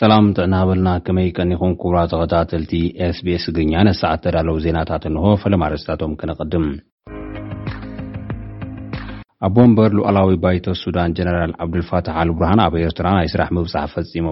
ሰላም ጥዕና ሃበልና ከመይ ቀኒኹም ክቡራት ተኸታተልቲ SBS ትግርኛ ነዚ ሰዓት ዝተዳለዉ ዜናታት እንሆ ፈለማ ኣርእስታቶም ከነቐድም ኣቦ ወንበር ሉኣላዊ ባይቶ ሱዳን ጀነራል ዓብዱልፋታሕ ኣልቡርሃን ኣብ ኤርትራ ናይ ስራሕ ምብጻሕ ፈጺሙ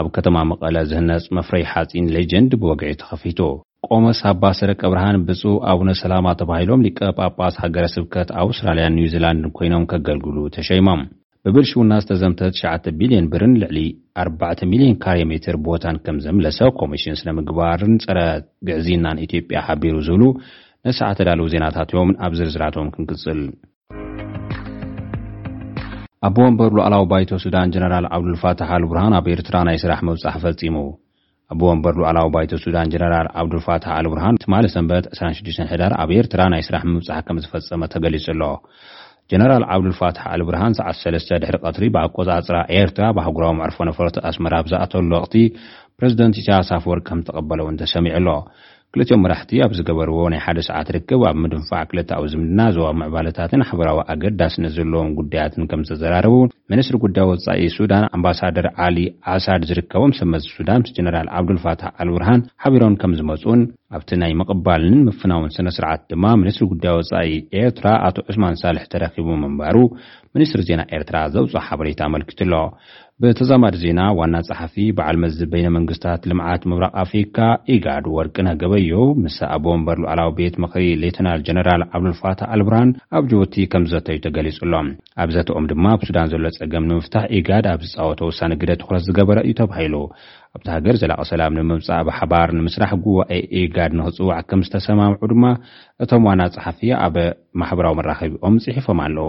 ኣብ ከተማ መቐለ ዝህነጽ መፍረይ ሓጺን ሌጀንድ ብወግዒ ተኸፊቱ ቆሞስ ኣባ ሰረቀብርሃን ብፁዕ ኣቡነ ሰላማ ተባሂሎም ሊቀ ጳጳስ ሃገረ ስብከት ኣውስትራልያን ኒውዚላንድን ኮይኖም ከገልግሉ ተሸይሞም። ብብልሽውና ዝተዘምተ ትሽዓተ ቢልዮን ብርን ልዕሊ ኣርባዕተ ሚልዮን ካሬ ሜትር ቦታን ከም ዘምለሰ ኮሚሽን ስነ ምግባርን ፀረ ግዕዝይናን ኢትዮጵያ ሓቢሩ ዝብሉ ነሰዓ ተዳለዉ ዜናታት እዮም። ናብ ዝርዝራቶም ክንቅፅል። ኣቦ ወንበር ሉኣላዊ ባይቶ ሱዳን ጀነራል ዓብዱልፋታሕ ኣልቡርሃን ኣብ ኤርትራ ናይ ስራሕ ምብጻሕ ፈጺሙ። ኣቦ ወንበር ሉኣላዊ ባይቶ ሱዳን ጀነራል ዓብዱልፋታሕ ኣልቡርሃን ትማሊ ሰንበት ዕስራን ሽዱሽተን ሕዳር ኣብ ኤርትራ ናይ ስራሕ ምብጻሕ ከምዝፈጸመ ተገሊጹ'ሎ። ጀነራል ዓብዱልፋታሕ ኣልቡርሃን ሰዓት ሰለስተ ድሕሪ ቀትሪ ብኣቆጻጽራ ኤርትራ ኣብ ኣህጉራዊ መዕርፎ ነፈርቲ ኣስመራ ኣብ ዝኣተወሉ ወቕቲ ፕረዚደንት ኢሳይያስ ኣፈወርቂ ከምዝተቐበለ'ውን ተሰሚዑ'ሎ። ክልቲኦም መራሕቲ ኣብ ዝገበርዎ ናይ ሓደ ሰዓት ርክብ፣ ኣብ ምድንፋዕ ክልተኣዊ ዝምድና፣ ዞባዊ ምዕባለታትን ኣህጉራዊ ኣገዳስነት ዘለዎም ጉዳያትን ከምዝተዘራረቡ ሚኒስትሪ ጉዳይ ወጻኢ ሱዳን ኣምባሳደር ዓሊ ዓሳድ ዝርከቦም ሰብመዚ ሱዳን ምስ ጀነራል ዓብዱልፋታሕ ኣልቡርሃን ሓቢሮም ከምዝመጹን ኣብቲ ናይ ምቕባልን ምፍናውን ስነስርዓት ድማ ሚኒስትሪ ጉዳይ ወጻኢ ኤርትራ ኣቶ ዑስማን ሳልሕ ተረኺቡ ምንባሩ ሚኒስትሪ ዜና ኤርትራ ዘውጽኦ ሓበሬታ ኣመልኪቱ'ሎ። ብተዛማዲ ዜና ዋና ጸሓፊ በዓል መዚ በይነ መንግስታት ልምዓት ምብራቕ ኣፍሪካ፣ ኢጋድ፣ ወርቅነህ ገበየሁ ምስ ኣቦ ወንበር ሉዓላዊ ቤት ምኽሪ ሌተናል ጀነራል ዓብዱልፋታህ ኣልቡርሃን ኣብ ጅቡቲ ከምዝዘተዩ ተገሊፁ ኣሎ። ኣብ ዘተኦም ድማ ኣብ ሱዳን ዘሎ ፀገም ንምፍታሕ ኢጋድ ኣብ ዝፃወቶ ወሳኒ ግደ ትኹረት ዝገበረ እዩ ተባሂሉ። ኣብታ ሃገር ዘላቒ ሰላም ንምምፃእ ብሓባር ንምስራሕ ጉባኤ ኢጋድ ንኽፅዋዕ ከምዝተሰማምዑ ድማ እቶም ዋና ፀሓፊ ኣብ ማሕበራዊ መራኸቢኦም ፅሒፎም ኣለው።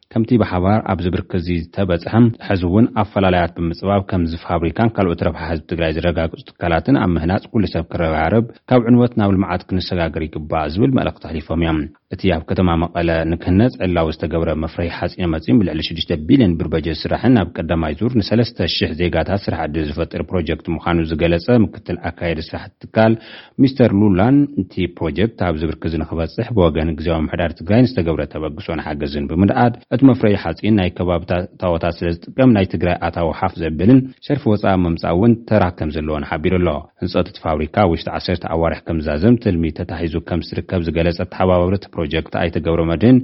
ከምቲ ብሓባር ኣብዚ ብርኪ'ዚ ዝተበጽሐ፣ ሕዚ'ውን ኣፈላላያት ብምጽባብ ከምዚ ፋብሪካን ካልኦት ረብሓ ህዝቢ ትግራይ ዝረጋግጹ ትካላትን ኣብ ምህናጽ ኩሉ ሰብ ክረባረብ፣ ካብ ዕንወት ናብ ልምዓት ክንሰጋገር ይግባእ ዝብል መልእኽቲ ኣሕሊፎም እዮም። እቲ ኣብ ከተማ መቐለ ንክህነጽ ዕላዊ ዝተገብረ መፍረዪ ሓጺነመጺን ብልዕሊ ሽዱሽተ ቢልዮን ብር በጀት ዝስራሕን ኣብ ቀዳማይ ዙር ንሰለስተ ሽሕ ዜጋታት ስራሕ ዕድል ዝፈጥር ፕሮጀክት ምዃኑ ዝገለጸ ምክትል ኣካያዲ ስራሕ'ቲ ትካል ሚስተር ሉላን እቲ ፕሮጀክት ኣብዚ ብርኪ እዚ ንክበፅሕ ብወገን ግዝያዊ ምምሕዳር ትግራይ ንዝተገብረ ተበግሶን ሓገዝን ብምንኣድ እቲ መፍረዪ ሓፂን ናይ ከባብታት እታወታት ስለዝጥቀም ናይ ትግራይ ኣታዊ ሓፍ ዘብልን ሸርፊ ወፃኢ ኣብ ምምፃእ እውን ተራ ከምዘለዎን ሓቢሩ ኣሎ። ህንፀት እቲ ፋብሪካ ኣብ ውሽጢ ዓሰርተ ኣዋርሕ ከምዝዛዘም ትልሚ ተታሒዙ ከምዝርከብ ዝገለፀ ኣተሓባባሪ እቲ ፕሮጀክት ኣይተ ገብረመድህን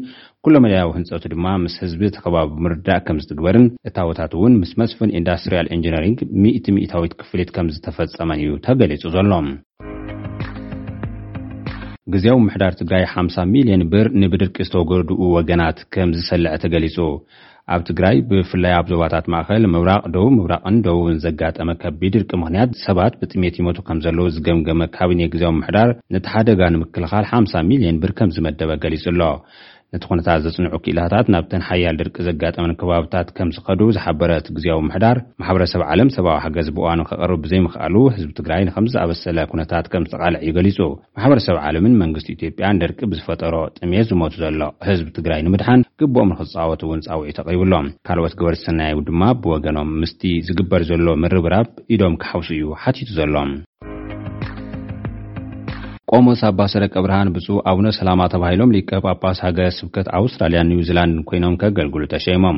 ኩለመዳያዊ ህንፀቱ ድማ ምስ ህዝቢ እቲ ከባቢ ብምርድዳእ ከምዝትግበርን እታወታት እውን ምስ መስፍን ኢንዳስትሪያል ኢንጂነሪንግ ሚእቲ ሚኢታዊት ክፍሊት ከምዝተፈፀመን እዩ ተገሊፁ ዘሎ። ግዝያዊ ምምሕዳር ትግራይ ሓምሳ ሚሊየን ብር ንብድርቂ ዝተጎድኡ ወገናት ከምዝሰለዐ ተገሊፁ። ኣብ ትግራይ ብፍላይ ኣብ ዞባታት ማእኸል፣ ምብራቕ፣ ደቡብ ምብራቕን ደቡብን ዘጋጠመ ከቢድ ድርቂ ምኽንያት ሰባት ብጥሜት ይሞቱ ከምዘለዉ ዝገምገመ ካቢኔ ግዝያዊ ምምሕዳር ነቲ ሓደጋ ንምክልኻል ሓምሳ ሚሊየን ብር ከምዝመደበ ገሊፁ ኣሎ። ነቲ ኩነታት ዘፅንዑ ክኢላታት ናብተን ሓያል ድርቂ ዘጋጠመን ከባብታት ከምዝኸዱ ዝሓበረ እቲ ግዝያዊ ምምሕዳር ማሕበረሰብ ዓለም ሰብኣዊ ሓገዝ ብእዋኑ ከቕርብ ብዘይምኽኣሉ ህዝቢ ትግራይ ንኸምዚ ዝኣመሰለ ኩነታት ከምዝተቓልዐ እዩ ገሊፁ። ማሕበረሰብ ዓለምን መንግስቲ ኢትዮጵያን ድርቂ ብዝፈጠሮ ጥምየት ዝሞቱ ዘሎ ህዝቢ ትግራይ ንምድሓን ግቡኦም ንኽፃወቱ እውን ፃውዒት ኣቕሪቡ ኣሎ። ካልኦት ገበርቲ ሰናይ ድማ ብወገኖም ምስቲ ዝግበር ዘሎ ምርብራብ ኢዶም ክሓውሱ እዩ ሓቲቱ ዘሎ። ቆሞስ ኣባ ሰረቀብርሃን ብፁዕ ኣቡነ ሰላማ ተባሂሎም ሊቀ ጳጳስ ሃገረ ስብከት ኣውስትራልያን ኒውዚላንድን ኮይኖም ከገልግሉ ተሸይሞም።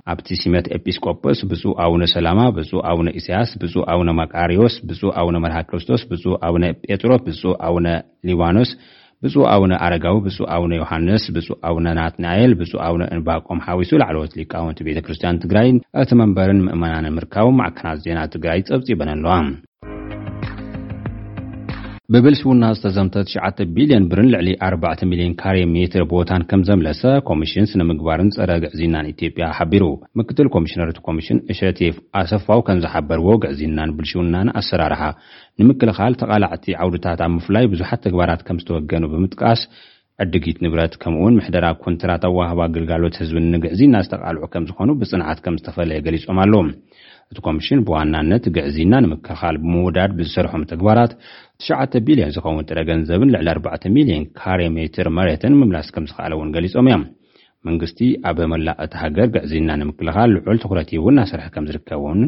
ኣብቲ ሲመት ኤጲስ ቆጶስ ብፁዕ ኣቡነ ሰላማ፣ ብፁዕ ኣቡነ ኢሳያስ፣ ብፁዕ ኣቡነ መቃርዮስ፣ ብፁዕ ኣቡነ መርሃ ክርስቶስ፣ ብፁዕ ኣቡነ ጴጥሮስ፣ ብፁዕ ኣቡነ ሊባኖስ፣ ብፁዕ ኣቡነ ኣረጋዊ፣ ብፁዕ ኣቡነ ዮሓንስ፣ ብፁዕ ኣቡነ ናትናኤል፣ ብፁዕ ኣቡነ እንባቆም ሓዊሱ ላዕለዎት ሊቃውንቲ ቤተ ክርስቲያን ትግራይን እቲ መንበርን ምእመናንን ምርካቦም ማዕከናት ዜና ትግራይ ፀብፂበን ኣለዋ። ብብልሽውና ዝተዘምተ ትሽዓተ ቢልዮን ብርን ልዕሊ ኣርባዕተ ሚልዮን ካሬ ሜትር ቦታን ከምዘምለሰ ኮሚሽን ስነ ምግባርን ፀረ ግዕዝይናን ኢትዮጵያ ሓቢሩ። ምክትል ኮሚሽነር እቲ ኮሚሽን እሸቴ ኣሰፋው ከምዝሓበርዎ ግዕዝይናን ብልሽውናን ኣሰራርሓ ንምክልኻል ተቓላዕቲ ዓውድታት ኣብ ምፍላይ ብዙሓት ተግባራት ከምዝተወገኑ ብምጥቃስ ዕድጊት ንብረት ከምኡ'ውን ምሕደራ ኮንትራት ኣወሃህባ ግልጋሎት ህዝብን ንግዕዝይና ዝተቃልዑ ከምዝኾኑ ብፅንዓት ከምዝተፈለየ ገሊፆም ኣለው። እቲ ኮሚሽን ብዋናነት ግዕዝይና ንምክልኻል ብምውዳድ ብዝሰርሖም ተግባራት ትሽዓተ ቢሊየን ዝኸውን ጥረ ገንዘብን ልዕሊ ኣርባዕተ ሚሊየን ካሬ ሜትር መሬትን ምምላስ ከምዝኸኣለ እውን ገሊፆም እዮም። መንግስቲ ኣብ መላእ እታ ሃገር ግዕዝይና ንምክልኻል ልዑል ትኹረት ሂቡ እናሰርሐ ከምዝርከብ እውን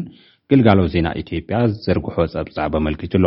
ግልጋሎት ዜና ኢትዮጵያ ዝዘርግሖ ፀብፃብ ኣመልኪቱ'ሎ።